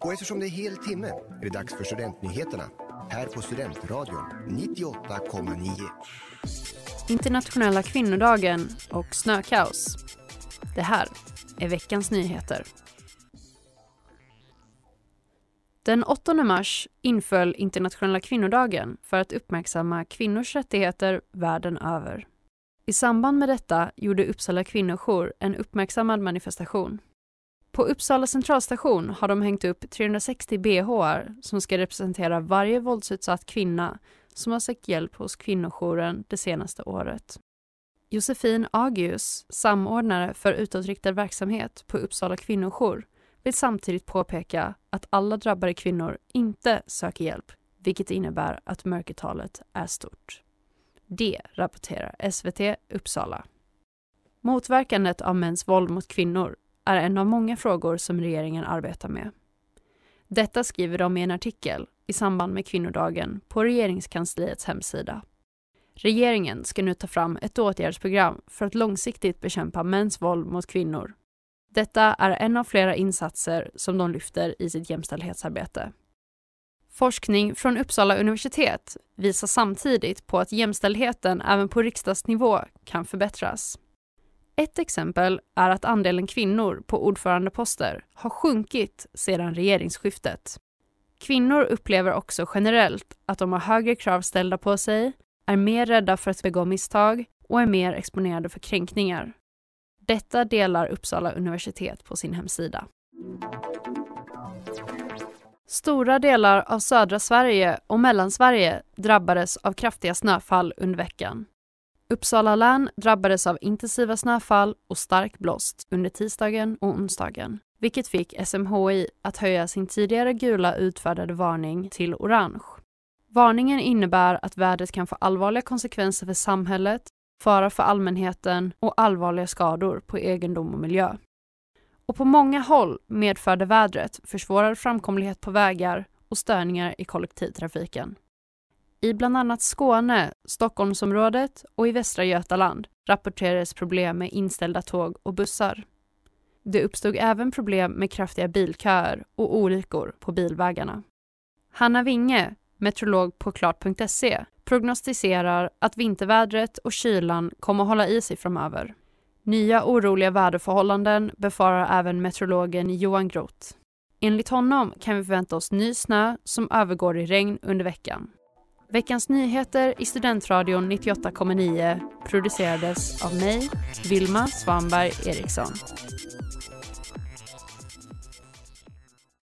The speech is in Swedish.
Och eftersom det är hel timme är det dags för Studentnyheterna här på Studentradion 98,9. Internationella kvinnodagen och snökaos. Det här är veckans nyheter. Den 8 mars inföll internationella kvinnodagen för att uppmärksamma kvinnors rättigheter världen över. I samband med detta gjorde Uppsala kvinnojour en uppmärksammad manifestation. På Uppsala centralstation har de hängt upp 360 bhar som ska representera varje våldsutsatt kvinna som har sökt hjälp hos kvinnojouren det senaste året. Josefin Agius, samordnare för utåtriktad verksamhet på Uppsala kvinnojour, vill samtidigt påpeka att alla drabbade kvinnor inte söker hjälp, vilket innebär att mörkertalet är stort. Det rapporterar SVT Uppsala. Motverkandet av mäns våld mot kvinnor är en av många frågor som regeringen arbetar med. Detta skriver de i en artikel i samband med kvinnodagen på regeringskansliets hemsida. Regeringen ska nu ta fram ett åtgärdsprogram för att långsiktigt bekämpa mäns våld mot kvinnor. Detta är en av flera insatser som de lyfter i sitt jämställdhetsarbete. Forskning från Uppsala universitet visar samtidigt på att jämställdheten även på riksdagsnivå kan förbättras. Ett exempel är att andelen kvinnor på ordförandeposter har sjunkit sedan regeringsskiftet. Kvinnor upplever också generellt att de har högre krav ställda på sig, är mer rädda för att begå misstag och är mer exponerade för kränkningar. Detta delar Uppsala universitet på sin hemsida. Stora delar av södra Sverige och Mellansverige drabbades av kraftiga snöfall under veckan. Uppsala län drabbades av intensiva snöfall och stark blåst under tisdagen och onsdagen, vilket fick SMHI att höja sin tidigare gula utfärdade varning till orange. Varningen innebär att vädret kan få allvarliga konsekvenser för samhället, fara för allmänheten och allvarliga skador på egendom och miljö. Och på många håll medförde vädret försvårad framkomlighet på vägar och störningar i kollektivtrafiken. I bland annat Skåne, Stockholmsområdet och i Västra Götaland rapporterades problem med inställda tåg och bussar. Det uppstod även problem med kraftiga bilköer och olyckor på bilvägarna. Hanna Winge, meteorolog på klart.se, prognostiserar att vintervädret och kylan kommer att hålla i sig framöver. Nya oroliga väderförhållanden befarar även meteorologen Johan Groth. Enligt honom kan vi förvänta oss ny snö som övergår i regn under veckan. Veckans nyheter i Studentradion 98,9 producerades av mig, Vilma Svanberg Eriksson.